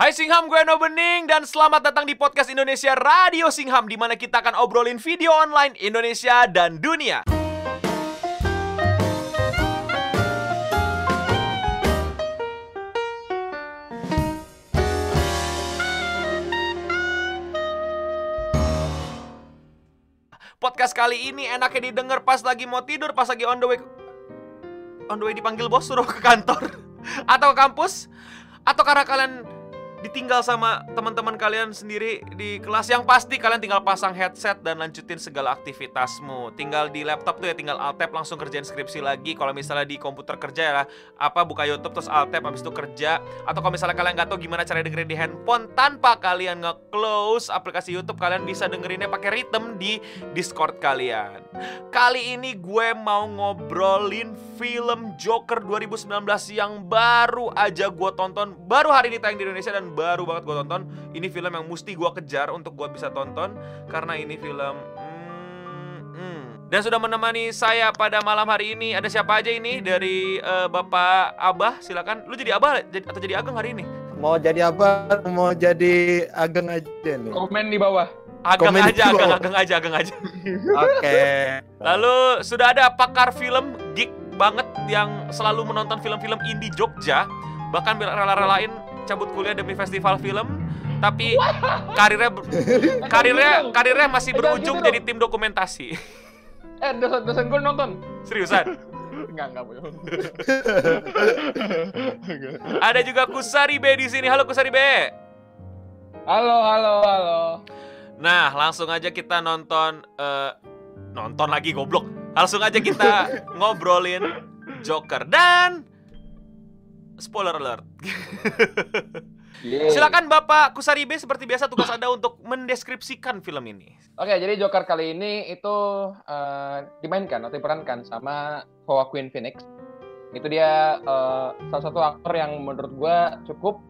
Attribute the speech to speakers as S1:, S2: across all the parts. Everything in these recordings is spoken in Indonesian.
S1: Hai Singham, gue No Bening dan selamat datang di podcast Indonesia Radio Singham di mana kita akan obrolin video online Indonesia dan dunia. Podcast kali ini enaknya didengar pas lagi mau tidur, pas lagi on the way on the way dipanggil bos suruh ke kantor atau ke kampus atau karena kalian ditinggal sama teman-teman kalian sendiri di kelas yang pasti kalian tinggal pasang headset dan lanjutin segala aktivitasmu. Tinggal di laptop tuh ya tinggal alt tab langsung kerjain skripsi lagi. Kalau misalnya di komputer kerja ya apa buka YouTube terus alt tab habis itu kerja. Atau kalau misalnya kalian nggak tahu gimana cara dengerin di handphone tanpa kalian nge-close aplikasi YouTube kalian bisa dengerinnya pakai rhythm di Discord kalian. Kali ini gue mau ngobrolin film Joker 2019 yang baru aja gue tonton baru hari ini tayang di Indonesia dan baru banget gue tonton. Ini film yang mesti gue kejar untuk gue bisa tonton karena ini film. Hmm, hmm. Dan sudah menemani saya pada malam hari ini ada siapa aja ini dari uh, Bapak Abah silakan. Lu jadi Abah atau jadi Ageng hari ini?
S2: Mau jadi apa? Mau jadi Ageng aja nih.
S3: Komen di bawah.
S1: Ageng Komen aja, ageng, ageng aja, ageng aja.
S2: Oke. Okay.
S1: Lalu sudah ada pakar film geek banget yang selalu menonton film-film indie Jogja, bahkan rela-relain cabut kuliah demi festival film tapi karirnya karirnya karirnya masih berujung gitu jadi tim dokumentasi.
S3: Eh, dosen dosen gue nonton.
S1: Seriusan?
S3: enggak, enggak boleh.
S1: Ada juga Kusari B di sini. Halo Kusari B.
S3: Halo, halo, halo.
S1: Nah, langsung aja kita nonton uh, nonton lagi goblok. Langsung aja kita ngobrolin Joker dan spoiler alert. yeah. Silakan Bapak Kusaribe seperti biasa tugas Anda untuk mendeskripsikan film ini.
S3: Oke, jadi Joker kali ini itu uh, dimainkan atau diperankan sama Joaquin Phoenix. Itu dia uh, salah satu aktor yang menurut gue cukup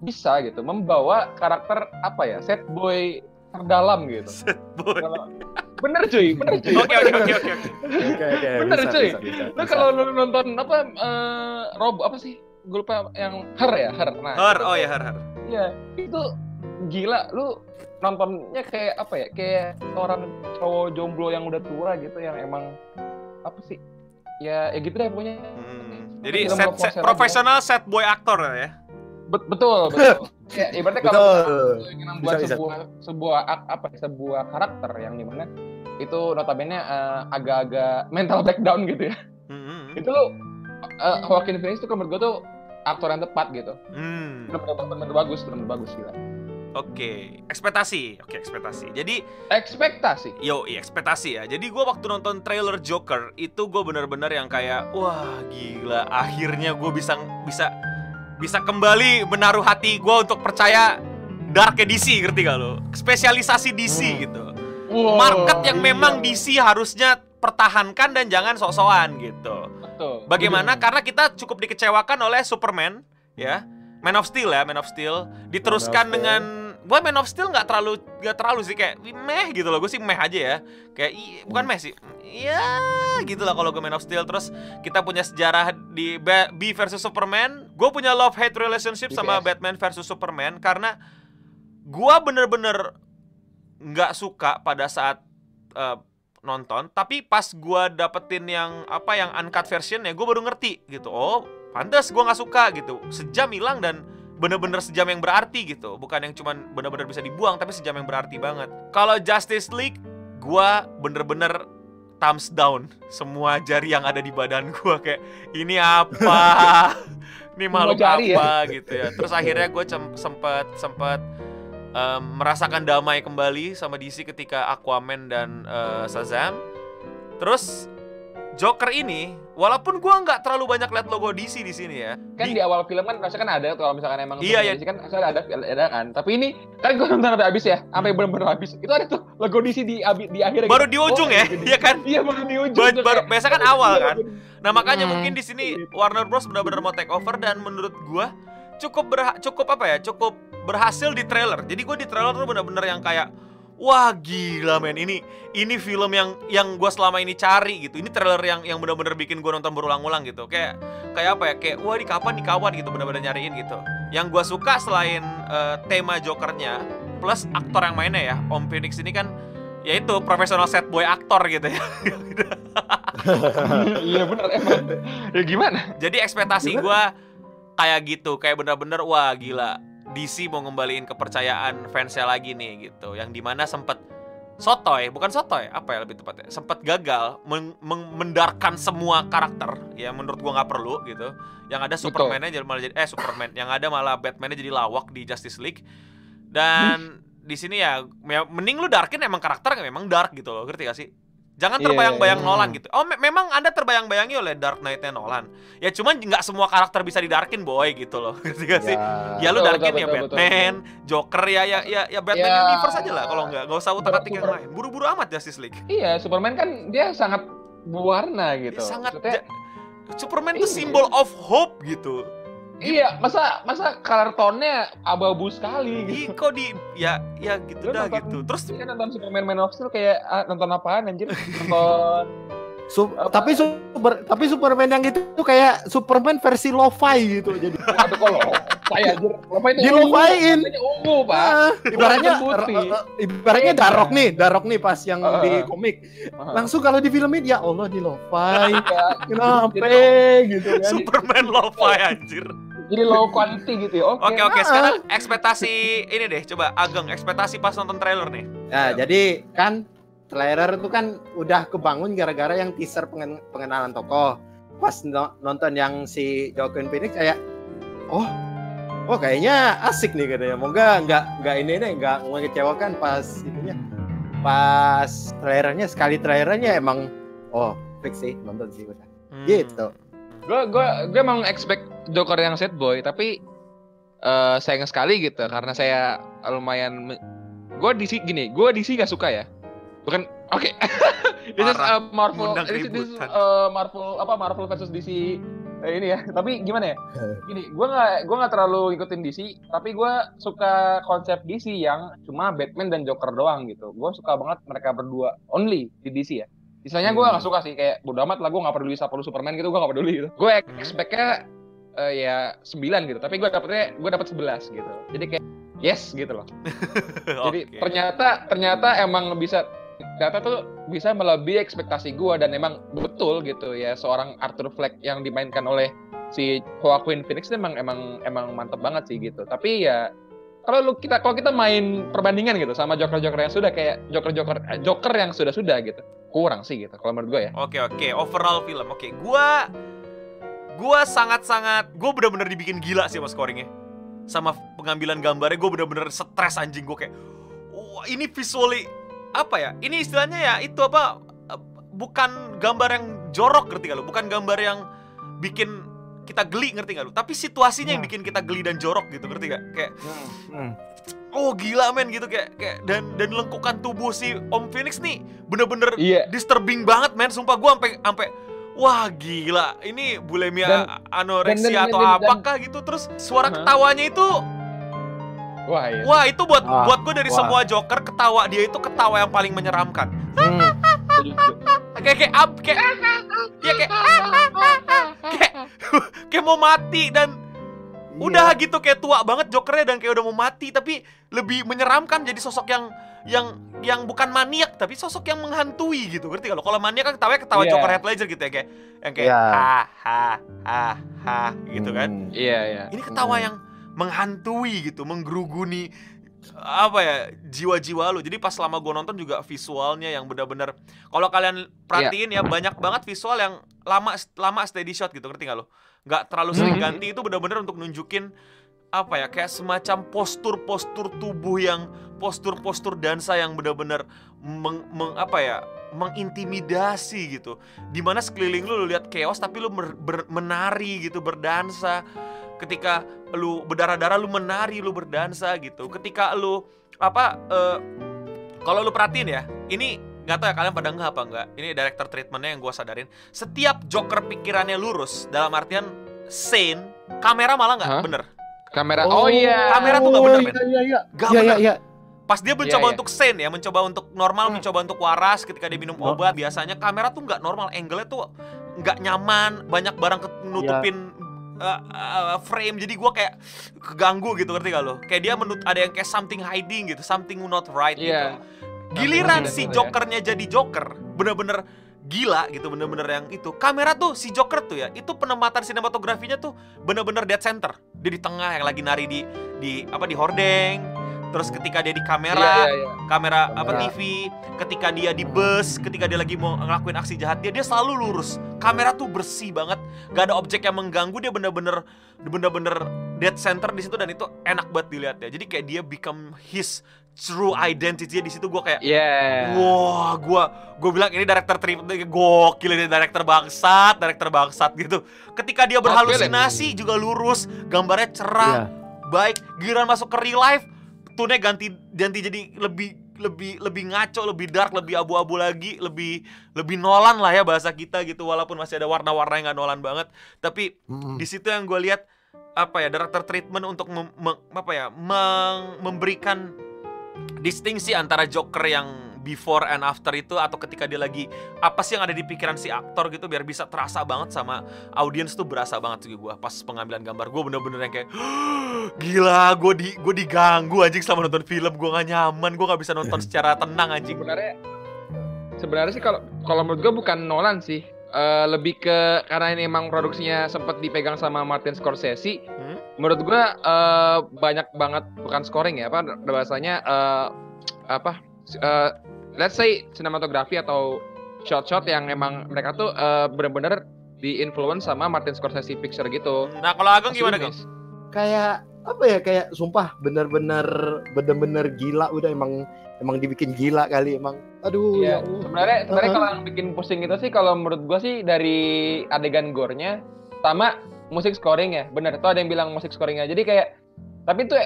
S3: bisa gitu membawa karakter apa ya set boy terdalam gitu.
S1: Set boy.
S3: Bener cuy, bener cuy.
S1: Oke oke oke oke.
S3: Bener cuy. Lu kalau lu nonton apa uh, Rob apa sih? Gue lupa yang her ya her.
S1: Nah her oh ya her her.
S3: Iya itu gila lu nontonnya kayak apa ya kayak orang cowok jomblo yang udah tua gitu yang emang apa sih? Ya ya gitu deh pokoknya.
S1: Hmm. jadi set, set profesional set boy aktor ya.
S3: Bet betul betul. Ya ibaratnya kalau ingin membuat bisa, sebuah bisa. sebuah apa ya, sebuah karakter yang di mana itu notabene uh, agak-agak mental breakdown gitu ya. Mm -hmm. itu lu uh, Joaquin Phoenix tuh menurut gue tuh aktor yang tepat gitu. Hmm. Benar-benar bagus, benar bagus gila.
S1: Oke, okay. ekspektasi. Oke, okay, ekspektasi. Jadi
S3: ekspektasi.
S1: Yo, iya ekspektasi ya. Jadi gue waktu nonton trailer Joker itu gue bener-bener yang kayak wah gila. Akhirnya gue bisa bisa bisa kembali menaruh hati gue untuk percaya dark DC, ngerti gak lo? Spesialisasi DC hmm. gitu. Wow, Market yang memang DC harusnya pertahankan dan jangan sok-sokan gitu.
S3: Betul.
S1: Bagaimana? Hmm. Karena kita cukup dikecewakan oleh Superman, ya. Man of Steel ya, Man of Steel. Diteruskan of dengan gue Man of Steel nggak terlalu nggak terlalu sih kayak meh gitu loh. Gue sih meh aja ya. Kayak i, bukan meh sih. Ya gitu lah kalau gue Man of Steel terus kita punya sejarah di B versus Superman. Gue punya love hate relationship sama Batman versus Superman karena gue bener-bener nggak suka pada saat uh, nonton tapi pas gue dapetin yang apa yang uncut version ya gue baru ngerti gitu. Oh pantas gue nggak suka gitu. Sejam hilang dan bener-bener sejam yang berarti gitu. Bukan yang cuman bener-bener bisa dibuang tapi sejam yang berarti banget. Kalau Justice League gue bener-bener thumbs down semua jari yang ada di badan gue kayak ini apa? Ini makhluk apa ya? gitu ya. Terus akhirnya gue sempet sempet um, merasakan damai kembali sama DC ketika Aquaman dan uh, Shazam. Terus Joker ini, walaupun gua nggak terlalu banyak lihat logo DC di sini ya.
S3: Kan di, di awal film kan rasanya kan ada kalau misalkan emang
S1: iya, iya.
S3: DC kan rasanya ada ada kan. Tapi ini kan gua nonton sampai habis ya, sampai benar-benar habis. Itu ada tuh logo DC di di akhir
S1: Baru gitu. di ujung oh, ya, iya kan?
S3: Iya baru di ujung. Ba
S1: baru biasa kan awal kan. Nah, makanya hmm. mungkin di sini Warner Bros benar-benar mau take over dan menurut gua cukup berha cukup apa ya? Cukup berhasil di trailer. Jadi gue di trailer tuh bener-bener yang kayak wah gila men ini ini film yang yang gue selama ini cari gitu. Ini trailer yang yang bener-bener bikin gue nonton berulang-ulang gitu. Kayak kayak apa ya? Kayak wah di kapan di kawan gitu bener-bener nyariin gitu. Yang gue suka selain uh, tema Jokernya plus aktor yang mainnya ya, Om Phoenix ini kan ya itu profesional set boy aktor gitu ya.
S3: iya benar emang. Ya gimana?
S1: Jadi ekspektasi gue kayak gitu, kayak bener-bener wah gila. DC mau ngembaliin kepercayaan fansnya lagi nih gitu. Yang di mana sempet sotoy, bukan sotoy, apa ya lebih tepatnya? Sempat gagal men mendarkan semua karakter ya menurut gua nggak perlu gitu. Yang ada Superman-nya jadi malah jadi eh Superman, yang ada malah Batman-nya jadi lawak di Justice League. Dan di sini ya, ya mending lu darkin emang karakter memang dark gitu loh, ngerti gak sih? Jangan iya, terbayang-bayang yeah, yeah. Nolan gitu. Oh, me memang Anda terbayang-bayangi oleh Dark Knight-nya Nolan. Ya cuman nggak semua karakter bisa didarkin boy gitu loh. Ngerti gak sih? Ya, ya lu darkin betul, ya betul, Batman, betul. Joker ya ya ya ya Batman ya, Universe aja lah kalau nggak nggak usah utak-atik yang lain. Buru-buru amat Justice League.
S3: Iya, Superman kan dia sangat berwarna gitu.
S1: Dia sangat Superman itu simbol of hope gitu.
S3: Iya, masa masa color tone-nya abu-abu sekali
S1: gitu. kok di ya ya gitu Lu dah nonton, gitu. Terus
S3: kan nonton Superman Man of Steel kayak ah, nonton apaan anjir? Nonton
S2: Su apa? tapi super tapi Superman yang itu tuh kayak Superman versi lo-fi gitu jadi.
S3: Aduh kalau saya anjir,
S2: lo-fi ini. Di lo-fi-in.
S3: ungu, Pak. Uh,
S2: ibaratnya ibaratnya darok nih, darok nih pas yang uh, di komik. Uh, Langsung kalau di film ini ya Allah di lo-fi. Iya. Kenapa gitu kan.
S1: Superman lo-fi anjir
S3: jadi low quality gitu ya.
S1: Oke okay, oke. Okay. Sekarang ekspektasi ini deh, coba Ageng ekspektasi pas nonton trailer nih.
S2: Ya, jadi kan trailer itu kan udah kebangun gara-gara yang teaser pengen pengenalan tokoh. Pas no nonton yang si Joaquin Phoenix kayak oh oh kayaknya asik nih katanya. Moga nggak nggak ini nih nggak mengecewakan pas itunya. Pas trailernya sekali trailernya emang oh fix sih nonton sih udah. Hmm. Gitu.
S3: Gue gue gue emang expect Joker yang set boy tapi uh, sayang sekali gitu karena saya lumayan gue DC gini gue DC gak suka ya. Bukan oke. Okay. this is uh, Marvel this, this is uh, Marvel apa Marvel versus DC eh, ini ya. Tapi gimana ya? Gini gue nggak gue nggak terlalu ngikutin DC tapi gue suka konsep DC yang cuma Batman dan Joker doang gitu. Gue suka banget mereka berdua only di DC ya. Misalnya gue gak suka sih kayak bodo amat lah gue gak peduli siapa lu Superman gitu gue gak peduli gitu. Gue expectnya uh, ya 9 gitu tapi gue dapetnya gue dapet 11 gitu jadi kayak yes gitu loh jadi okay. ternyata ternyata emang bisa ternyata tuh bisa melebihi ekspektasi gue dan emang betul gitu ya seorang Arthur Fleck yang dimainkan oleh si Joaquin Phoenix itu emang emang emang mantep banget sih gitu tapi ya kalau lu kita kalau kita main perbandingan gitu sama Joker-Joker yang sudah kayak Joker-Joker eh, Joker yang sudah-sudah gitu kurang sih gitu kalau menurut gue ya
S1: oke okay, oke okay. overall film oke okay. gue gue sangat-sangat gue bener-bener dibikin gila sih mas scoringnya sama pengambilan gambarnya gue bener-bener stres anjing gue kayak wah ini visually apa ya ini istilahnya ya itu apa bukan gambar yang jorok ngerti gak lu bukan gambar yang bikin kita geli ngerti gak lu tapi situasinya yang hmm. bikin kita geli dan jorok gitu ngerti gak kayak hmm, hmm. oh gila men gitu kayak kayak dan dan lengkukan tubuh si Om Phoenix nih bener-bener yeah. disturbing banget men sumpah gue sampai sampai Wah gila, ini bulimia dan, anoreksia dan, dan, atau dan, apakah dan, gitu terus suara uh -huh. ketawanya itu Wah, iya. Wah itu buat wah, buat gue dari wah. semua Joker ketawa dia itu ketawa yang paling menyeramkan. Hmm. kayak kayak ab kayak ya kayak kayak kayak mau mati dan. Udah gitu kayak tua banget Jokernya dan kayak udah mau mati tapi lebih menyeramkan jadi sosok yang yang yang bukan maniak tapi sosok yang menghantui gitu ngerti kalau kalau maniak kan ketawa ketawa yeah. Joker Heath Ledger gitu ya kayak yang kayak yeah. ha ha ha ha gitu kan
S3: iya yeah, iya yeah.
S1: ini ketawa mm. yang menghantui gitu menggeruguni apa ya jiwa-jiwa lu jadi pas selama gue nonton juga visualnya yang benar-benar kalau kalian perhatiin yeah. ya banyak banget visual yang lama lama steady shot gitu ngerti gak lo nggak terlalu sering mm -hmm. ganti itu benar-benar untuk nunjukin apa ya kayak semacam postur-postur tubuh yang postur-postur dansa yang benar-benar meng, meng, apa ya mengintimidasi gitu. Di mana sekeliling lu, lu lihat chaos tapi lu ber, ber, menari gitu berdansa. Ketika lu berdarah-darah lu menari lu berdansa gitu. Ketika lu apa uh, kalau lu perhatiin ya ini nggak tahu ya kalian pada nggak apa nggak ini director treatmentnya yang gue sadarin setiap joker pikirannya lurus dalam artian sane kamera malah nggak huh? bener
S3: Kamera. Oh, oh iya.
S1: Kamera tuh gak bener, men.
S2: Iya, iya, iya.
S1: Gak iya, bener. Iya, iya. Pas dia mencoba iya, iya. untuk sane ya, mencoba untuk normal, hmm. mencoba untuk waras ketika dia minum oh. obat, biasanya kamera tuh nggak normal, angle-nya tuh nggak nyaman, banyak barang nutupin uh, uh, frame jadi gue kayak keganggu gitu ngerti gak lo kayak dia menut ada yang kayak something hiding gitu something not right
S3: Iya.
S1: gitu giliran si
S3: ya.
S1: jokernya jadi joker bener-bener gila gitu bener-bener yang itu. Kamera tuh si joker tuh ya itu penempatan sinematografinya tuh bener-bener dead center. Dia di tengah yang lagi nari di di apa di hordeng terus ketika dia di kamera
S3: Iya, iya, iya.
S1: kamera apa. TV ketika dia di bus ketika dia lagi mau ngelakuin aksi jahat dia dia selalu lurus kamera tuh bersih banget gak ada objek yang mengganggu dia bener-bener bener-bener dead center di situ dan itu enak banget dilihat ya jadi kayak dia become his true identity di situ gua kayak
S3: Iya.
S1: Wah, gua gua bilang ini director trip gokil ini director bangsat, director bangsat gitu. Ketika dia berhalusinasi juga lurus, gambarnya cerah,
S2: Iya.
S1: baik. Giliran masuk ke real life, tune ganti ganti jadi lebih lebih lebih ngaco, lebih dark, lebih abu-abu lagi, lebih lebih Nolan lah ya bahasa kita gitu. Walaupun masih ada warna-warna yang nggak Nolan banget, tapi
S2: Mm-mm.
S1: di situ yang gue lihat apa ya director treatment untuk mem- meng- apa ya meng- memberikan distingsi antara Joker yang before and after itu atau ketika dia lagi apa sih yang ada di pikiran si aktor gitu biar bisa terasa banget sama audiens tuh berasa banget sih gue pas pengambilan gambar. Gue bener-bener yang kayak gila gue di gue diganggu anjing selama nonton film. Gue gak nyaman gue gak bisa nonton secara tenang anjing.
S3: Sebenarnya sebenarnya sih kalau kalau menurut gue bukan Nolan sih. Eh, lebih ke karena ini emang produksinya sempat dipegang sama Martin Scorsese
S1: Hmm?
S3: menurut gue eh, banyak banget bukan scoring ya apa bahasanya eh, apa eh, let's say sinematografi atau shot-shot yang emang mereka tuh eh, bener-bener di influence sama Martin Scorsese picture gitu
S1: nah kalau Ageng gimana Geng?
S2: Kayak apa ya kayak sumpah bener-bener bener-bener gila udah emang emang dibikin gila kali emang. Aduh
S3: Iya,
S2: ya Allah.
S3: sebenarnya sebenarnya
S2: Heeh.
S3: kalau yang bikin pusing itu sih kalau menurut gua sih dari adegan gore-nya sama musik scoring ya. Bener, itu ada yang bilang musik scoringnya. Jadi kayak tapi tuh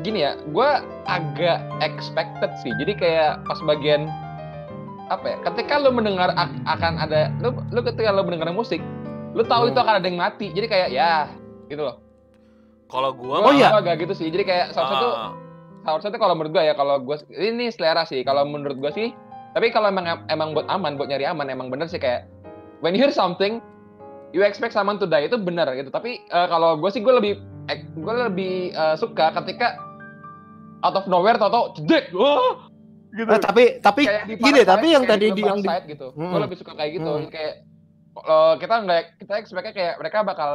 S3: gini ya, gua agak expected sih. Jadi kayak pas bagian apa ya? Ketika lu mendengar ak- akan ada lu lu ketika lu mendengar musik, lu tahu
S2: Hmm.
S3: itu akan ada yang mati. Jadi kayak ya gitu loh.
S1: kalau gue
S2: Oh, iya.
S3: agak gitu sih. Jadi kayak salah satu
S1: Ah.
S3: harusnya tuh kalau menurut gua ya kalau gua ini selera sih kalau menurut gua sih tapi kalau emang emang buat aman buat nyari aman emang bener sih kayak when you hear something you expect someone to die itu bener gitu tapi eh, kalau gua sih gua lebih eh, gua lebih eh, suka ketika out of nowhere tau-tau jedek wah gitu.
S2: Eh, tapi tapi gini
S3: Parasite,
S2: tapi yang
S3: kayak
S2: tadi
S3: di
S2: yang di,
S3: gitu. Gua
S2: Hmm.
S3: lebih suka kayak gitu.
S2: Hmm.
S3: kayak eh, kita nggak kita expectnya kayak mereka bakal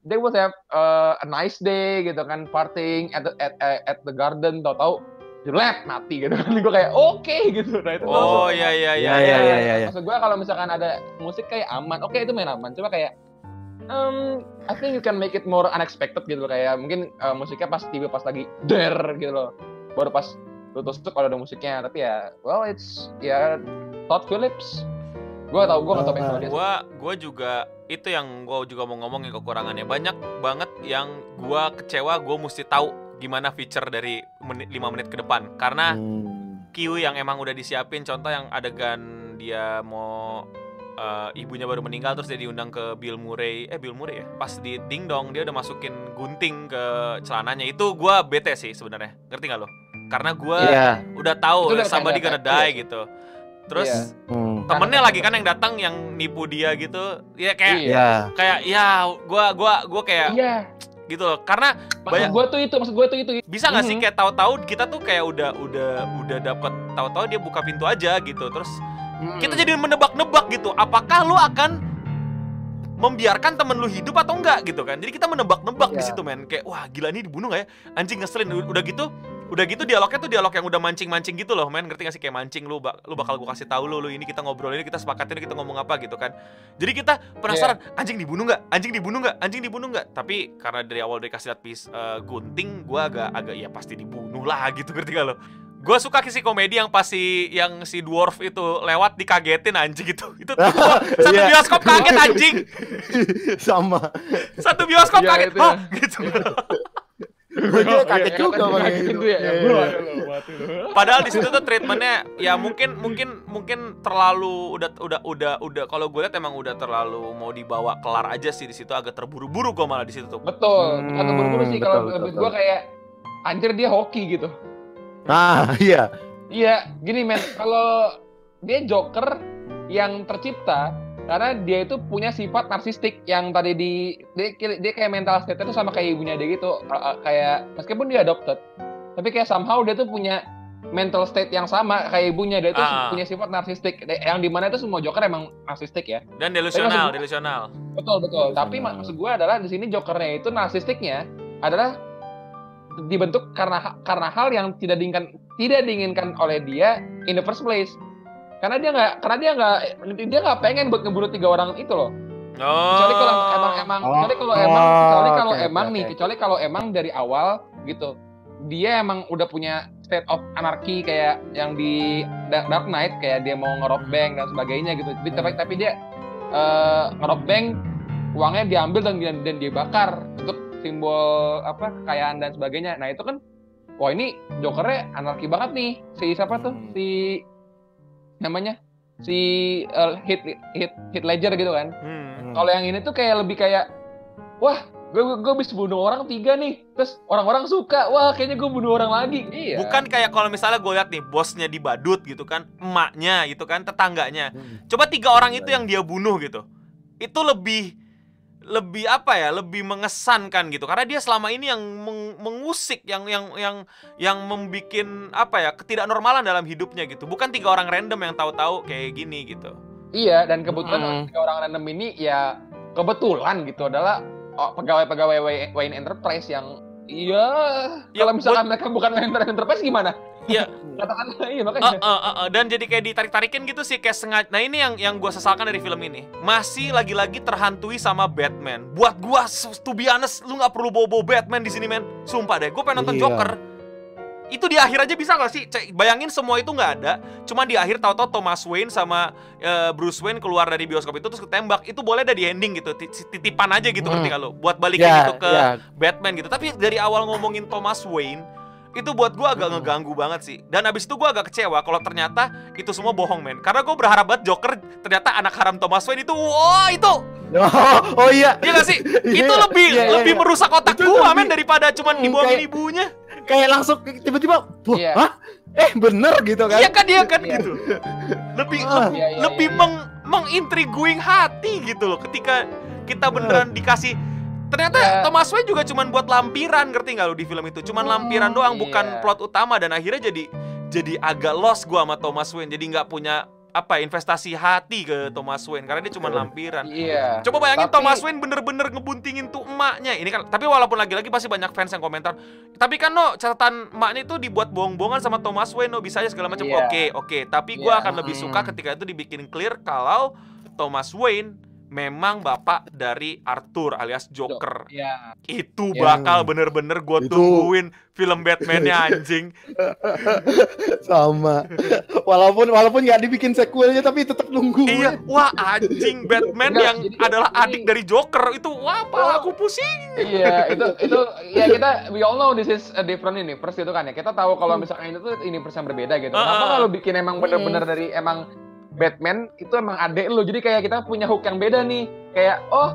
S3: they would have uh, a nice day gitu kan partying at the, at, at, at the garden tau-tau jelek mati gitu kan. Gue kayak oke gitu. Nah itu
S1: oh iya iya iya
S2: Iya, iya, iya, iya, iya.
S3: maksud gue kalau misalkan ada musik kayak aman oke itu main aman. Coba kayak um, I think you can make it more unexpected gitu loh. kayak mungkin uh, musiknya pas tiba pas lagi der gitu loh. Baru pas lu tusuk kalau ada musiknya tapi ya well it's ya Todd Phillips. Gue tau gue nggak tau sama dia
S1: gua gua juga itu yang gua juga mau ngomongin kekurangannya. Banyak banget yang gua kecewa gua mesti tahu gimana feature dari menit 5 menit ke depan. Karena
S2: Hmm.
S1: cue yang emang udah disiapin contoh yang adegan dia mau eh, ibunya baru meninggal terus dia diundang ke Bill Murray eh Bill Murray ya pas di ding dong dia udah masukin gunting ke celananya itu gua bete sih sebenarnya ngerti nggak lo karena gua
S2: Iya.
S1: udah tahu somebody gonna die
S3: iya.
S1: gitu terus
S3: Iya.
S2: Hmm.
S1: temennya lagi kan yang datang yang nipu dia gitu ya kayak.
S3: Iya.
S1: kayak ya gua gua gua kayak
S3: iya
S1: gitu loh karena
S3: maksud
S1: Banyak-
S3: gue tuh itu maksud gue tuh itu
S1: bisa nggak sih
S3: Mhm.
S1: kayak tahu-tahu kita tuh kayak udah udah udah dapat tahu-tahu dia buka pintu aja gitu terus
S2: Hmm.
S1: kita jadi menebak-nebak gitu. Apakah lu akan membiarkan temen lu hidup atau enggak gitu kan? Jadi kita menebak-nebak di
S2: Iya.
S1: situ men. Kayak wah gila nih dibunuh gak ya? Anjing ngeselin. Udah gitu udah gitu dialognya tuh dialog yang udah mancing-mancing gitu loh men. Ngerti gak sih? Kayak mancing lu bak- lu bakal gua kasih tahu lu lu ini kita ngobrol ini kita sepakatin kita ngomong apa gitu kan. Jadi kita penasaran anjing dibunuh nggak? Anjing dibunuh nggak? Anjing dibunuh nggak? Tapi karena dari awal dia kasih lihat pis eh, gunting gua agak agak ya pasti dibunuh lah gitu. Ngerti gak lo gue suka sih komedi yang pasti yang si dwarf itu lewat dikagetin anjing gitu itu, satu
S2: Iya.
S1: bioskop kaget anjing
S2: sama.
S1: satu bioskop
S3: Iya,
S1: kaget
S3: ya.
S1: Hah? gitu
S2: Gue juga kaget juga bang
S3: kaget
S2: itu.
S3: gitu ya
S2: Iya, iya.
S3: aduh, mati lu.
S1: Padahal di situ tuh treatmentnya ya mungkin mungkin mungkin terlalu udah udah udah udah kalau gue lihat emang udah terlalu mau dibawa kelar aja sih di situ agak terburu-buru gue malah di situ tuh.
S3: betul
S2: Hmm,
S3: kata buru-buru sih kalau gue kayak anjir dia hoki gitu
S2: Nah, iya.
S3: iya gini men. Kalau dia Joker yang tercipta karena dia itu punya sifat narsistik yang tadi di dia, dia kayak mental state itu sama kayak ibunya dia gitu. Kayak meskipun dia adopted tapi kayak somehow dia tuh punya mental state yang sama kayak ibunya. Dia tuh ah. punya sifat narsistik. Yang di mana itu semua Joker emang narsistik ya.
S1: Dan delusional delusional.
S3: Betul betul. Tapi maksud gue adalah di sini Jokernya itu narsistiknya adalah dibentuk karena karena hal yang tidak diinginkan tidak diinginkan oleh dia in the first place karena dia nggak karena dia nggak dia nggak pengen buat ngebunuh tiga orang itu loh
S1: Oh.
S3: Kecuali kalau emang emang oh. kecuali kalau emang kecuali kalau okay, emang okay, nih, kecuali kalau emang dari awal gitu. Dia emang udah punya state of anarchy kayak yang di Dark Knight kayak dia mau ngerob hmm. bank dan sebagainya gitu. Tapi hmm. tapi dia uh, ngerob bank uangnya diambil dan dan dia bakar simbol apa kekayaan dan sebagainya. Nah, itu kan wah ini Jokernya anarki banget nih. Si siapa tuh? Hmm. Si namanya si uh, hit hit hit ledger gitu kan. Hmm. Kalau yang ini tuh kayak lebih kayak wah gue gue bisa bunuh orang tiga nih terus orang-orang suka wah kayaknya gue bunuh orang lagi iya
S1: bukan kayak kalau misalnya gue lihat nih bosnya di badut gitu kan emaknya gitu kan tetangganya hmm. coba tiga orang itu yang dia bunuh gitu itu lebih lebih apa ya lebih mengesankan gitu karena dia selama ini yang meng mengusik yang yang yang yang membikin apa ya ketidaknormalan dalam hidupnya gitu bukan tiga orang random yang tahu-tahu kayak gini gitu
S3: iya dan kebetulan hmm. tiga orang random ini ya kebetulan gitu adalah oh, pegawai-pegawai Wayne Enterprise yang Iya, ya, kalau misalkan mereka bukan Wayne Enterprise gimana?
S1: Iya. Katakanlah iya makanya. Uh, uh, uh, uh. Dan jadi kayak ditarik-tarikin gitu sih kayak sengaja. Nah ini yang yang gue sesalkan dari film ini. Masih lagi-lagi terhantui sama Batman. Buat gue, to be honest, lu nggak perlu bobo Batman di sini men. Sumpah deh, gue pengen nonton iya. Joker. Itu di akhir aja bisa gak sih? Cek, bayangin semua itu nggak ada. Cuma di akhir tahu-tahu Thomas Wayne sama uh, Bruce Wayne keluar dari bioskop itu terus ketembak. Itu boleh ada di ending gitu. Titipan aja gitu hmm. kalau buat balikin yeah, gitu ke yeah. Batman gitu. Tapi dari awal ngomongin Thomas Wayne itu buat gue agak ngeganggu banget sih. Dan abis itu gue agak kecewa kalau ternyata itu semua bohong men. Karena gue berharap banget Joker ternyata anak haram Thomas Wayne itu wah itu.
S2: Oh, oh iya.
S1: Iya gak sih? Iya, itu lebih iya, iya, lebih iya. merusak otak gue men daripada cuman hmm, dibuangin kayak, ibunya.
S2: kayak langsung tiba-tiba iya. hah? Eh bener gitu kan?
S1: Iya kan iya kan iya. gitu. Lebih ah. le iya, iya, lebih iya, iya. meng mengintriguing hati gitu loh ketika kita beneran dikasih Ternyata yeah. Thomas Wayne juga cuman buat lampiran, ngerti nggak lu di film itu? Cuman lampiran doang, yeah. bukan plot utama dan akhirnya jadi jadi agak lost gua sama Thomas Wayne. Jadi nggak punya apa investasi hati ke Thomas Wayne karena dia cuma lampiran.
S3: Iya.
S1: Coba bayangin tapi... Thomas Wayne bener-bener ngebuntingin tuh emaknya. Ini kan tapi walaupun lagi-lagi pasti banyak fans yang komentar. Tapi kan no catatan emaknya itu dibuat bohong-bohongan sama Thomas Wayne no bisa aja segala macam. Oke, yeah. oke. Okay, okay. Tapi gue yeah. akan lebih suka ketika itu dibikin clear kalau Thomas Wayne memang bapak dari Arthur alias Joker.
S3: Ya.
S1: Itu bakal bener-bener gue tungguin film Batman-nya anjing.
S2: Sama. Walaupun walaupun nggak dibikin sequelnya tapi tetap nunggu.
S1: Iya, wah anjing Batman Enggak, yang jadi, adalah adik dari Joker itu wah apa aku pusing.
S3: Iya, itu itu ya kita we all know this is a different ini first itu kan ya. Kita tahu kalau misalnya itu tuh ini persen berbeda gitu. Uh, Kenapa kalau bikin emang bener-bener dari emang Batman itu emang adek lo jadi kayak kita punya hook yang beda nih. Kayak oh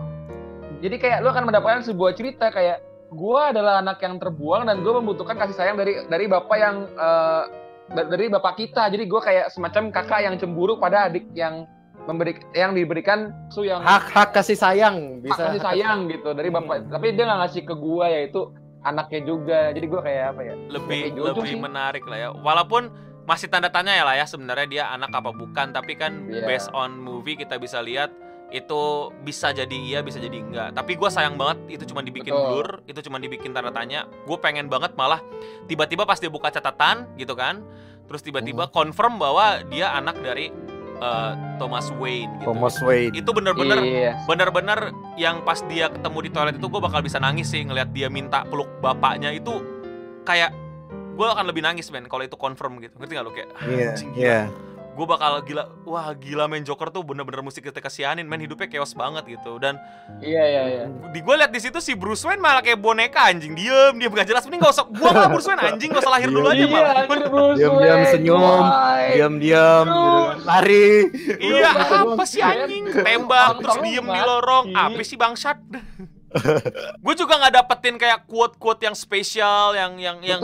S3: jadi kayak lo akan mendapatkan sebuah cerita kayak gue adalah anak yang terbuang dan gue membutuhkan kasih sayang dari dari bapak yang uh, dari bapak kita. Jadi gue kayak semacam kakak yang cemburu pada adik yang memberi yang diberikan su yang
S2: hak hak kasih sayang
S3: bisa. hak kasih sayang gitu dari bapak. Hmm. tapi dia nggak ngasih ke gue yaitu anaknya juga. Jadi gue kayak apa ya?
S1: Lebih lebih sih. menarik lah ya. Walaupun masih tanda tanya ya lah ya sebenarnya dia anak apa bukan tapi kan yeah. based on movie kita bisa lihat itu bisa jadi iya bisa jadi enggak tapi gue sayang banget itu cuma dibikin Betul. blur itu cuma dibikin tanda tanya gue pengen banget malah tiba-tiba pas dia buka catatan gitu kan terus tiba-tiba hmm. confirm bahwa dia anak dari uh, Thomas Wayne gitu.
S2: Thomas Wayne
S1: itu bener-bener yeah. bener-bener yang pas dia ketemu di toilet itu gue bakal bisa nangis sih ngelihat dia minta peluk bapaknya itu kayak gue akan lebih nangis men kalau itu confirm gitu. Ngerti gak lo kayak
S2: iya yeah, yeah.
S1: gue bakal gila wah gila main Joker tuh bener-bener musik kita kasihanin main hidupnya chaos banget gitu. Dan
S3: iya iya iya.
S1: di gue liat di situ si Bruce Wayne malah kayak boneka anjing. Diem dia gak jelas. Mending gak usah gue malah Bruce Wayne anjing. Gak usah lahir dulu aja malah.
S2: diam diam senyum. Diam diam lari.
S1: Iya apa sih anjing? Tembak terus diem di lorong. Apa sih bangsat? Gue juga nggak dapetin kayak quote quote yang spesial yang yang yang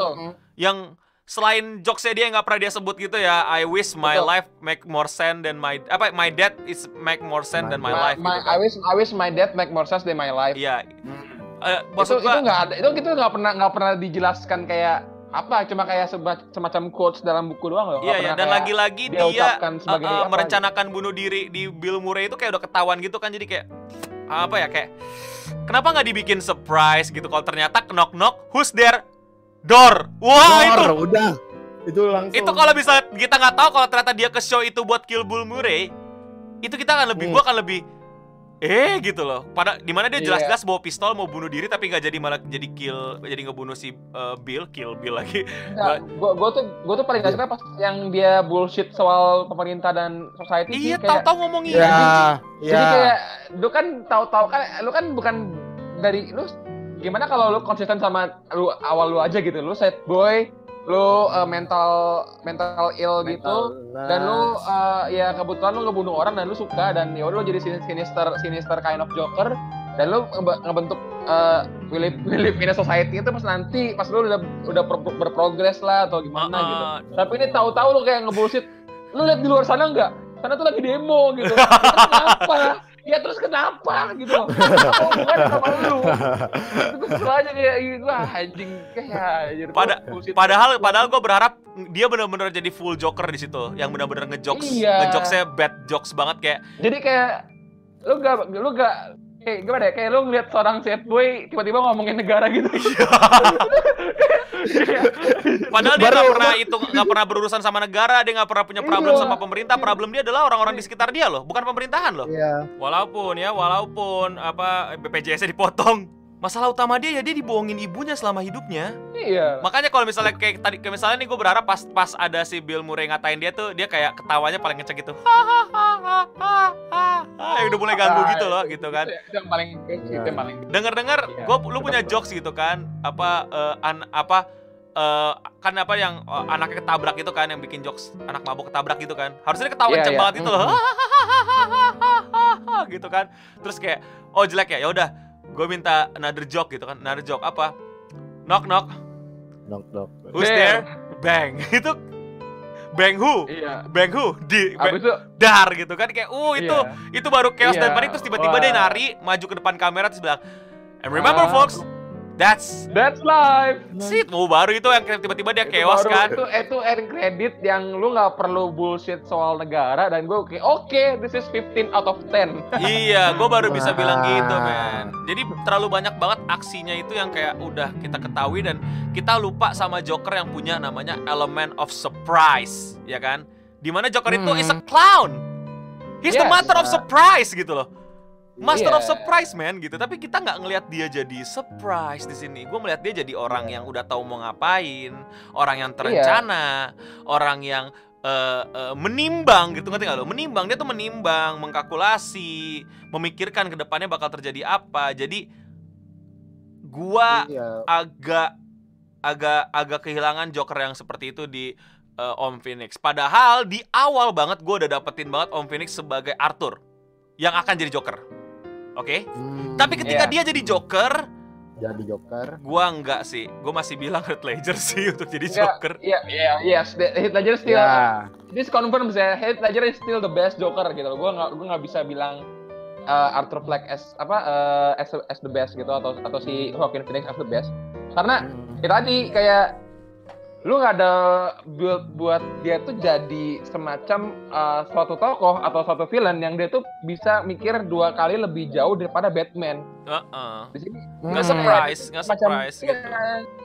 S1: yang selain jokesnya dia yang nggak pernah dia sebut gitu ya I wish my
S3: Betul.
S1: life make more sense than my apa my death is make more sense than my,
S3: My-
S1: life
S3: my-
S1: gitu kan.
S3: I wish I wish my death make more sense than my life.
S1: iya
S2: Hmm.
S1: Eh,
S3: itu
S1: maksud
S3: itu
S1: gua
S3: nggak ada itu itu nggak pernah nggak pernah dijelaskan kayak apa cuma kayak seba- semacam quotes dalam buku doang loh
S1: Iya, iya. dan lagi-lagi
S3: dia
S1: dia,
S3: sebagai
S1: uh, uh,
S3: apa gitu.
S1: merencanakan bunuh diri di Bill Murray itu kayak udah ketahuan gitu kan jadi kayak apa ya kayak kenapa nggak dibikin surprise gitu kalau ternyata knock knock who's there door wah itu
S2: Dor, udah. Itu langsung.
S1: itu kalau bisa kita nggak tahu kalau ternyata dia ke show itu buat kill Bill Murray itu kita akan lebih
S2: Hmm.
S1: gua akan lebih eh gitu loh pada di mana dia
S3: Iya.
S1: jelas-jelas bawa pistol mau bunuh diri tapi nggak jadi malah jadi kill jadi ngebunuh si uh, Bill kill Bill lagi
S3: Nggak, gua, gua tuh gua tuh paling gak suka pas yang dia bullshit soal pemerintah dan society
S1: iya tahu-tahu ngomong
S2: Ya,
S1: iya
S2: ya.
S3: jadi kayak lu kan tahu-tahu kan lu kan bukan dari lu gimana kalau lu konsisten sama lu awal lu aja gitu? Lu set boy lu uh, mental mental ill gitu dan lu uh, ya kebetulan lu ngebunuh orang dan lu suka dan ya lu jadi sin- sinister sinister kind of joker dan lu ngebe- ngebentuk uh, we live, we live in a society itu pas nanti pas lu udah udah ber- berprogres lah atau gimana
S1: Uh-uh.
S3: gitu. Tapi ini tahu-tahu lu kayak ngebullshit lu lihat di luar sana nggak? Sana tuh lagi demo gitu. Itu kenapa ya terus kenapa gitu loh hubungannya sama lu kesel aja kayak gitu wah anjing kayak
S1: Pada-. Padahal padahal gue berharap dia benar-benar jadi full joker di situ, yang benar-benar ngejokes,
S3: Iya.
S1: ngejokesnya bad jokes banget kayak
S3: jadi kayak lu gak lu gak kayak gimana ya kayak lu ngeliat seorang sad boy tiba-tiba ngomongin negara gitu
S1: padahal dia nggak pernah itu nggak pernah berurusan sama negara, dia nggak pernah punya problem
S3: Iya.
S1: sama pemerintah. Problem dia adalah orang-orang di sekitar dia loh, bukan pemerintahan loh.
S2: Iya.
S1: Walaupun ya, walaupun apa BPJS-nya dipotong, masalah utama dia ya dia dibohongin ibunya selama hidupnya.
S3: iya
S1: Makanya kalau misalnya kayak tadi kayak misalnya nih gue berharap pas pas ada si Bill Murray ngatain dia tuh dia kayak ketawanya paling ngecek gitu. Ya udah mulai ganggu gitu loh gitu kan.
S3: itu, yang paling itu yang paling
S1: Dengar-dengar
S3: Iya.
S1: gue lu punya jokes gitu kan. Apa eh, an, apa eh, kan apa yang eh, anaknya ketabrak itu kan yang bikin jokes anak mabuk ketabrak gitu kan. Harusnya ketawa
S3: Iya,
S1: kenceng
S3: iya.
S1: banget itu loh. gitu kan. Terus kayak oh jelek ya. Ya udah gue minta another joke gitu kan. Another joke apa? Knock knock.
S2: Knock knock.
S1: Who's
S3: There.
S1: there? Bang. itu bang who?
S3: iya
S1: Bang who? Di
S3: abis itu
S1: dar gitu kan kayak uh itu
S3: iya.
S1: itu baru chaos dan
S3: Iya.
S1: panik terus tiba-tiba dia
S3: Wah.
S1: nari maju ke depan kamera terus bilang and remember
S3: Ah.
S1: folks that's
S3: that's life
S1: Shit, mau baru itu yang tiba-tiba dia
S3: baru-
S1: kan.
S3: itu itu end credit yang lu nggak perlu bullshit soal negara dan gue kayak oke this is 15 out of 10
S1: iya, gue baru bisa bilang gitu, men. Jadi terlalu banyak banget aksinya itu yang kayak udah kita ketahui dan kita lupa sama Joker yang punya namanya element of surprise, ya kan? Di mana Joker itu is a clown. He's the
S3: Yes.
S1: master of surprise gitu loh. Master of
S3: Iya.
S1: surprise, man, gitu. Tapi kita nggak ngelihat dia jadi surprise di sini. Gue melihat dia jadi orang yang udah tahu mau ngapain, orang yang terencana, orang yang eh, eh, menimbang gitu ngerti nggak lo? Menimbang dia tuh menimbang, mengkalkulasi, memikirkan ke depannya bakal terjadi apa. Jadi gua
S2: Iya.
S1: agak agak agak kehilangan Joker yang seperti itu di eh, Om Phoenix. Padahal di awal banget gue udah dapetin banget Om Phoenix sebagai Arthur yang akan jadi Joker. Oke?
S2: Hmm,
S1: Tapi ketika
S3: Iya.
S1: dia jadi Joker,
S2: jadi Joker.
S1: gua enggak sih. Gue masih bilang Heath Ledger sih untuk jadi
S3: Enggak.
S1: Joker.
S3: Iya, iya, yes. The- Heath Ledger still,
S2: Ya.
S3: this confirm saya Heath Ledger is still the best Joker gitu loh. Gue nggak, gue nggak bisa bilang uh, Arthur Fleck as apa uh, as, as the best gitu atau atau si Joaquin Phoenix as the best. Karena
S2: Hmm.
S3: ya tadi kayak lu nggak ada build buat dia tuh jadi semacam uh, suatu tokoh atau suatu villain yang dia tuh bisa mikir dua kali lebih jauh daripada Batman.
S1: Heeh.
S3: Di sini
S1: Nggak
S2: Hmm.
S1: surprise, nggak surprise
S3: iya,
S1: gitu.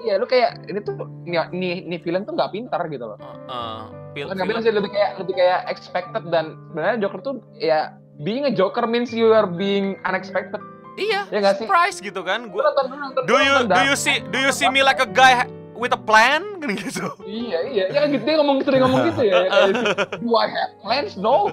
S3: Iya, lu kayak ini tuh nih nih, nih villain tuh nggak pintar gitu loh.
S1: Heeh. Feel-
S3: Nggak bilang sih lebih kayak lebih kayak expected dan sebenarnya Joker tuh ya being a Joker means you are being unexpected.
S1: Iya,
S3: sih?
S1: surprise gitu kan. Gua Do you do you see do you see me like a guy with a plan kan gitu.
S3: Iya iya ya kan gitu dia ngomong sering ngomong gitu ya. Do I have plans? No.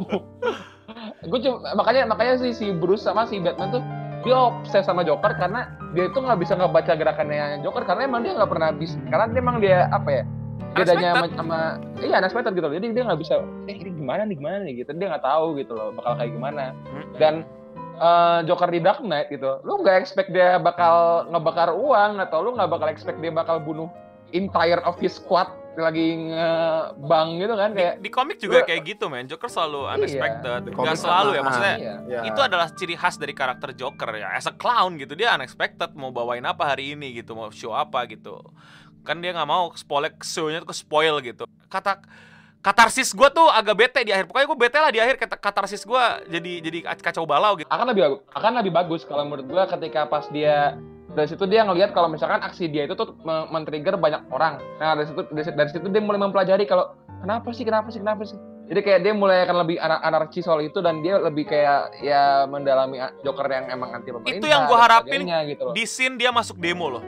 S3: gue cuma makanya makanya si si Bruce sama si Batman tuh dia obses sama Joker karena dia itu nggak bisa ngebaca gerakannya Joker karena emang dia nggak pernah bisa karena dia emang dia apa ya bedanya sama, sama iya unexpected gitu loh jadi dia nggak bisa eh ini gimana nih gimana nih gitu dia nggak tahu gitu loh bakal kayak gimana dan eh, Joker di Dark Knight gitu lu nggak expect dia bakal ngebakar uang atau lu nggak bakal expect dia bakal bunuh entire of his squad lagi ngebang gitu kan kayak
S1: di, di komik juga gua, kayak gitu men. Joker selalu iya. unexpected. Iya, gak selalu ya maksudnya iya. itu adalah ciri khas dari karakter Joker ya. As a clown gitu dia unexpected mau bawain apa hari ini gitu mau show apa gitu. Kan dia nggak mau spoiler show-nya tuh ke spoil gitu. Kata katarsis gue tuh agak bete di akhir. Pokoknya gue bete lah di akhir katarsis gue jadi jadi kacau balau gitu.
S3: Akan lebih akan lebih bagus kalau menurut gue ketika pas dia dari situ dia ngelihat kalau misalkan aksi dia itu tuh men-trigger banyak orang. Nah dari situ dari, dari situ dia mulai mempelajari kalau kenapa sih kenapa sih kenapa sih. Jadi kayak dia mulai akan lebih anar anarki soal itu dan dia lebih kayak ya mendalami Joker yang emang anti pemerintah.
S1: Itu yang gue harapin gitu loh. di scene dia masuk demo loh.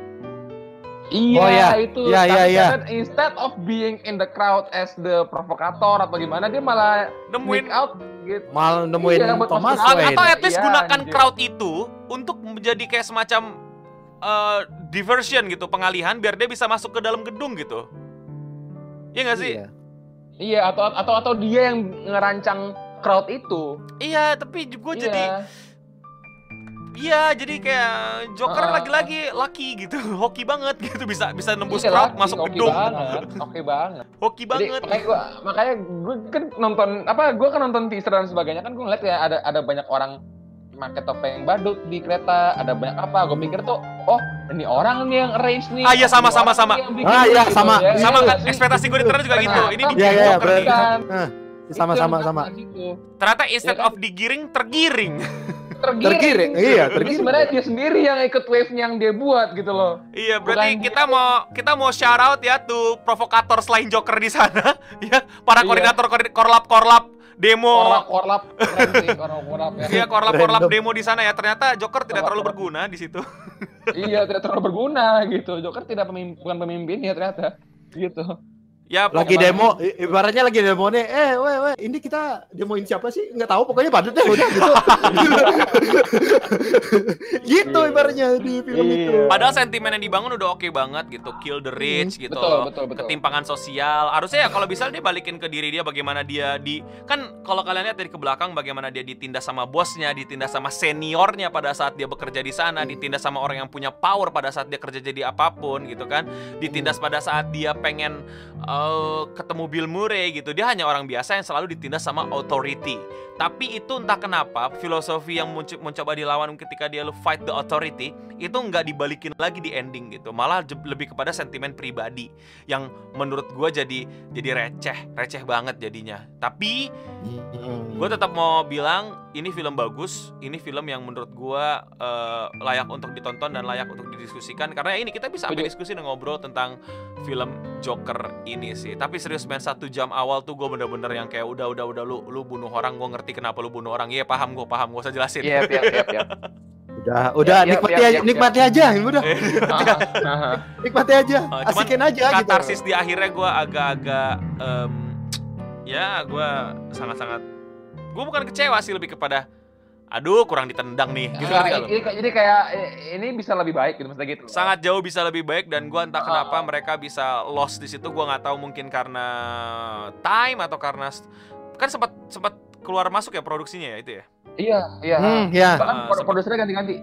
S3: Iya oh, iya. itu. Iya iya iya. Instead of being in the crowd as the provokator atau gimana dia malah
S1: nemuin
S3: out gitu.
S2: Malah nemuin iya, Thomas
S1: Wayne. Atau at least iya, gunakan anjir. crowd itu untuk menjadi kayak semacam uh, diversion gitu, pengalihan biar dia bisa masuk ke dalam gedung gitu. Iya gak sih?
S3: Iya. iya atau atau atau dia yang ngerancang crowd itu.
S1: Iya, tapi gue iya. jadi Iya, jadi kayak Joker lagi-lagi uh, lucky gitu, hoki banget gitu bisa bisa nembus iya, crowd masuk
S3: hoki
S1: gedung.
S3: Banget, hoki banget.
S1: hoki banget.
S3: Jadi, makanya gua makanya gue kan nonton apa gue kan nonton teaser dan sebagainya kan gue ngeliat ya ada ada banyak orang pakai topeng badut di kereta ada banyak apa? Gue pikir tuh oh ini orang nih yang arrange nih.
S1: Ah iya sama sama sama.
S2: ah iya sama.
S1: Ya, sama kan? Ekspektasi gue di ternyata juga gitu. Ini
S2: di iya, kan? Sama sama sama.
S1: ternyata instead of digiring tergiring.
S3: Tergiring, tergiring.
S2: iya tergiring.
S3: sebenarnya dia sendiri yang ikut wave yang dia buat gitu loh.
S1: Iya berarti Bukan kita dia. mau kita mau shout out ya tuh provokator selain Joker di sana. Ya para iya. koordinator korlap korlap demo
S3: korlap korlap korlap
S1: ya. Iya korlap korlap demo di sana ya. Ternyata Joker tidak terlalu berguna di situ.
S3: iya tidak terlalu berguna gitu. Joker tidak pemimpin, bukan pemimpin ya ternyata gitu.
S2: Ya, lagi demo, ibaratnya lagi demo nih. Eh, weh, weh, ini kita demoin siapa sih? Nggak tahu, pokoknya badut deh udah gitu. gitu iya. ibaratnya di film iya. itu.
S1: Padahal sentimen yang dibangun udah oke okay banget gitu, kill the rich hmm, gitu. Betul, betul, betul. Ketimpangan sosial. Harusnya ya kalau bisa dia balikin ke diri dia bagaimana dia di kan kalau kalian lihat dari ke belakang bagaimana dia ditindas sama bosnya, ditindas sama seniornya pada saat dia bekerja di sana, ditindas sama orang yang punya power pada saat dia kerja jadi apa pun gitu kan. Ditindas pada saat dia pengen uh, ketemu Bill Murray gitu. Dia hanya orang biasa yang selalu ditindas sama authority tapi itu entah kenapa filosofi yang mencoba dilawan ketika dia lu fight the authority itu nggak dibalikin lagi di ending gitu. Malah lebih kepada sentimen pribadi yang menurut gue jadi jadi receh receh banget jadinya. Tapi hmm. gue tetap mau bilang ini film bagus ini film yang menurut gue uh, layak untuk ditonton dan layak untuk didiskusikan. Karena ini kita bisa ambil diskusi dan ngobrol tentang film Joker ini sih. Tapi serius main satu jam awal tuh gue bener-bener yang kayak udah udah udah lu lu bunuh orang gue ngerti ngerti kenapa lu bunuh orang. Iya paham gue, paham. Gue usah jelasin.
S3: Iya, iya, iya, iya.
S2: Udah, udah ya, nikmati ya, aja, ya, nikmati ya. aja, udah. nikmati aja, uh, asikin aja
S1: gitu. Katarsis di akhirnya gue agak-agak um, ya gue sangat-sangat gue bukan kecewa sih lebih kepada aduh kurang ditendang nih gitu
S3: nah, ini, jadi kayak ini bisa lebih baik gitu maksudnya gitu
S1: sangat jauh bisa lebih baik dan gue entah kenapa uh, mereka bisa lost di situ gue nggak tahu mungkin karena time atau karena kan sempat sempat keluar masuk ya produksinya ya itu ya?
S3: Iya, iya.
S2: Hmm, ya.
S3: Bahkan uh, produsernya ganti-ganti.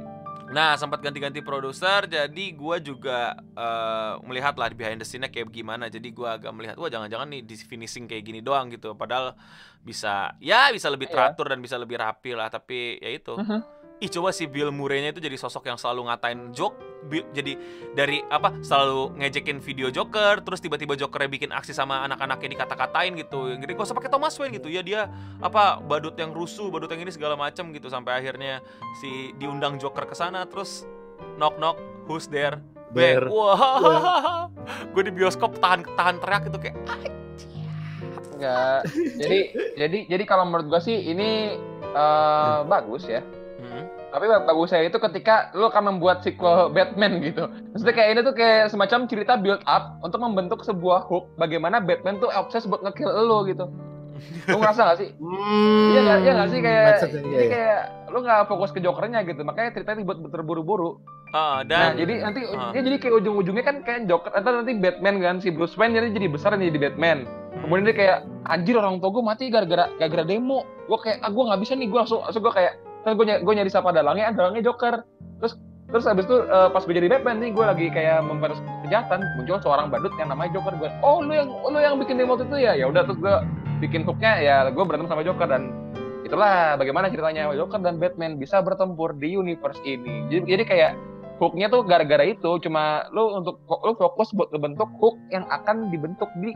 S1: Nah, sempat ganti-ganti produser, jadi gue juga uh, melihat lah di behind the scene-nya kayak gimana. Jadi gue agak melihat, wah jangan-jangan nih di finishing kayak gini doang gitu. Padahal bisa, ya bisa lebih iya. teratur yeah. dan bisa lebih rapi lah. Tapi ya itu. Uh -huh ih coba si Bill Murray-nya itu jadi sosok yang selalu ngatain joke jadi dari apa selalu ngejekin video Joker terus tiba-tiba Jokernya bikin aksi sama anak-anaknya dikata-katain gitu jadi gak usah pakai Thomas Wayne gitu ya dia apa badut yang rusuh badut yang ini segala macam gitu sampai akhirnya si diundang Joker ke sana terus knock knock who's there Bang. Wah, wow. gue di bioskop tahan tahan teriak itu kayak
S3: enggak. Jadi jadi jadi kalau menurut gue sih ini uh, bagus ya tapi bagusnya itu ketika lu akan membuat sequel Batman gitu. Maksudnya kayak ini tuh kayak semacam cerita build up untuk membentuk sebuah hook bagaimana Batman tuh obses buat ngekill lu gitu. Lu ngerasa gak sih? Hmm, iya gak, iya gak sih kayak jadi iya, kayak lu gak fokus ke jokernya gitu. Makanya ceritanya dibuat terburu-buru.
S1: Uh, dan
S3: nah, jadi nanti uh. ya jadi kayak ujung-ujungnya kan kayak Joker atau nanti Batman kan si Bruce Wayne jadi jadi besar jadi Batman. Hmm. Kemudian dia kayak anjir orang tua gue mati gara-gara gara-gara demo. Gue kayak ah gue nggak bisa nih gue langsung langsung gue kayak kan gue ny gue nyari siapa dalangnya dalangnya Joker. Terus terus abis itu uh, pas gue jadi Batman nih gue lagi kayak memperbaiki kejahatan muncul seorang badut yang namanya Joker. Gue oh lu yang lu yang bikin remote itu ya? Ya udah terus gue bikin hooknya ya gue berantem sama Joker dan itulah bagaimana ceritanya Joker dan Batman bisa bertempur di universe ini. Jadi jadi kayak hooknya tuh gara-gara itu cuma lu untuk lu fokus buat ngebentuk hook yang akan dibentuk di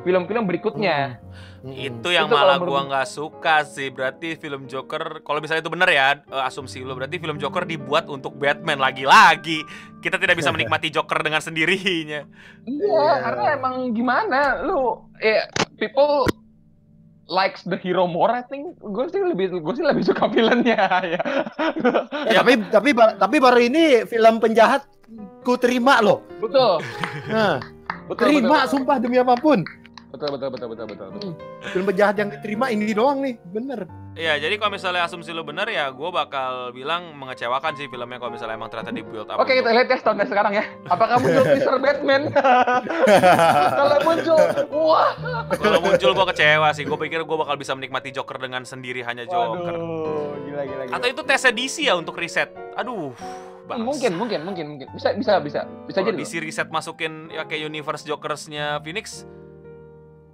S3: film-film berikutnya
S1: hmm. itu yang itu malah gua nggak suka sih berarti film Joker kalau misalnya itu benar ya uh, asumsi lu berarti film Joker dibuat untuk Batman lagi-lagi kita tidak bisa menikmati Joker dengan sendirinya
S3: iya yeah. karena emang gimana lu eh people likes the hero more I think gue sih lebih gue sih lebih suka filmnya ya.
S2: ya tapi tapi tapi baru ini film penjahat ku terima loh
S3: betul
S2: nah betul, terima betul. sumpah demi apa pun
S3: betul betul betul betul betul, betul.
S2: film penjahat yang diterima ini doang nih bener
S1: Iya, jadi kalau misalnya asumsi lu bener ya, gue bakal bilang mengecewakan sih filmnya kalau misalnya emang ternyata dibuild
S3: up. Oke, kita lihat ya tahunnya sekarang ya. Apakah muncul teaser Batman? kalau muncul, wah.
S1: Kalau muncul gue kecewa sih. Gue pikir gue bakal bisa menikmati Joker dengan sendiri hanya Joker.
S3: Waduh, gila gila. gila.
S1: Atau itu tes edisi ya untuk riset. Aduh.
S3: Bang. Mungkin, mungkin, mungkin, mungkin. Bisa, bisa, bisa. Bisa
S1: jadi. Di reset masukin ya kayak universe Jokersnya Phoenix,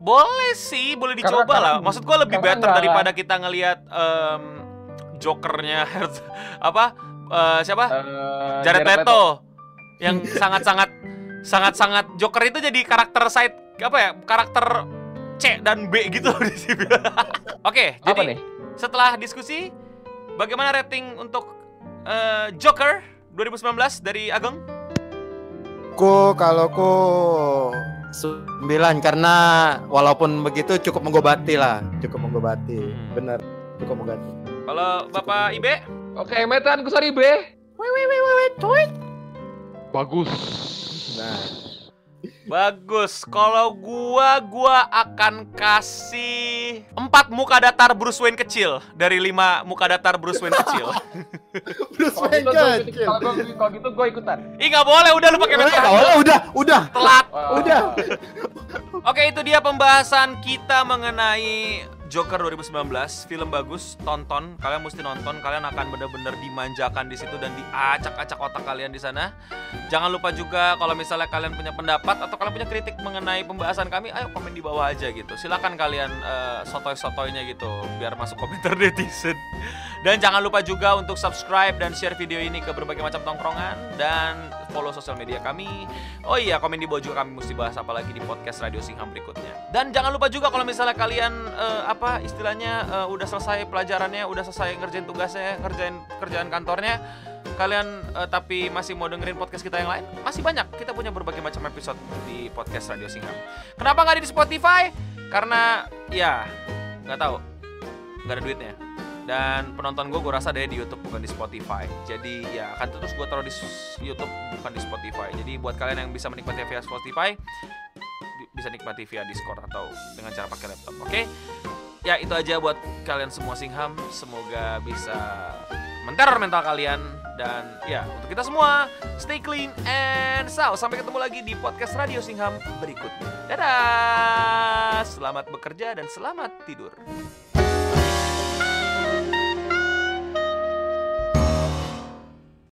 S1: boleh sih, boleh dicoba karena, lah. Maksud gue lebih better enggak. daripada kita ngelihat um, Jokernya apa uh, siapa? Uh, Jared, Jared Leto, Leto yang sangat-sangat sangat-sangat Joker itu jadi karakter side apa ya? Karakter C dan B gitu di sini. Oke, jadi nih? setelah diskusi bagaimana rating untuk uh, Joker 2019 dari Ageng?
S2: Ku kalau ku Sembilan karena walaupun begitu cukup menggobati lah, cukup menggobati. Hmm. Bener, cukup menggobati.
S1: Kalau Bapak Ibe?
S3: Oke, metan kusar Ibe. Wait, wait, wait, wait, wait. Bagus.
S1: Nah, Bagus. Kalau gua gua akan kasih empat muka datar Bruce Wayne kecil dari lima muka datar Bruce Wayne kecil.
S3: Bruce Wayne kecil. Kalau gitu, gua ikutan.
S1: Ih nggak boleh, udah lu pakai
S2: metode. Oh, udah, udah.
S1: Telat.
S2: Udah.
S1: Oke, itu dia pembahasan kita mengenai Joker 2019 film bagus tonton kalian mesti nonton kalian akan benar-benar dimanjakan di situ dan diacak-acak otak kalian di sana. Jangan lupa juga kalau misalnya kalian punya pendapat atau kalian punya kritik mengenai pembahasan kami ayo komen di bawah aja gitu. Silakan kalian uh, sotoy-sotoynya gitu biar masuk komentar netizen. Dan jangan lupa juga untuk subscribe dan share video ini ke berbagai macam tongkrongan dan follow sosial media kami. Oh iya komen di bawah juga kami mesti bahas apa lagi di podcast Radio Singham berikutnya. Dan jangan lupa juga kalau misalnya kalian uh, apa istilahnya uh, udah selesai pelajarannya, udah selesai ngerjain tugasnya, ngerjain kerjaan kantornya, kalian uh, tapi masih mau dengerin podcast kita yang lain, masih banyak. Kita punya berbagai macam episode di podcast Radio Singham. Kenapa nggak di Spotify? Karena ya nggak tahu, nggak ada duitnya. Dan penonton gue gue rasa ada di YouTube bukan di Spotify. Jadi ya akan terus gue taruh di YouTube bukan di Spotify. Jadi buat kalian yang bisa menikmati via Spotify bisa nikmati via Discord atau dengan cara pakai laptop. Oke. Okay? Ya itu aja buat kalian semua Singham. Semoga bisa menteror mental kalian dan ya untuk kita semua stay clean and so sampai ketemu lagi di podcast Radio Singham berikutnya. Dadah. Selamat bekerja dan selamat tidur.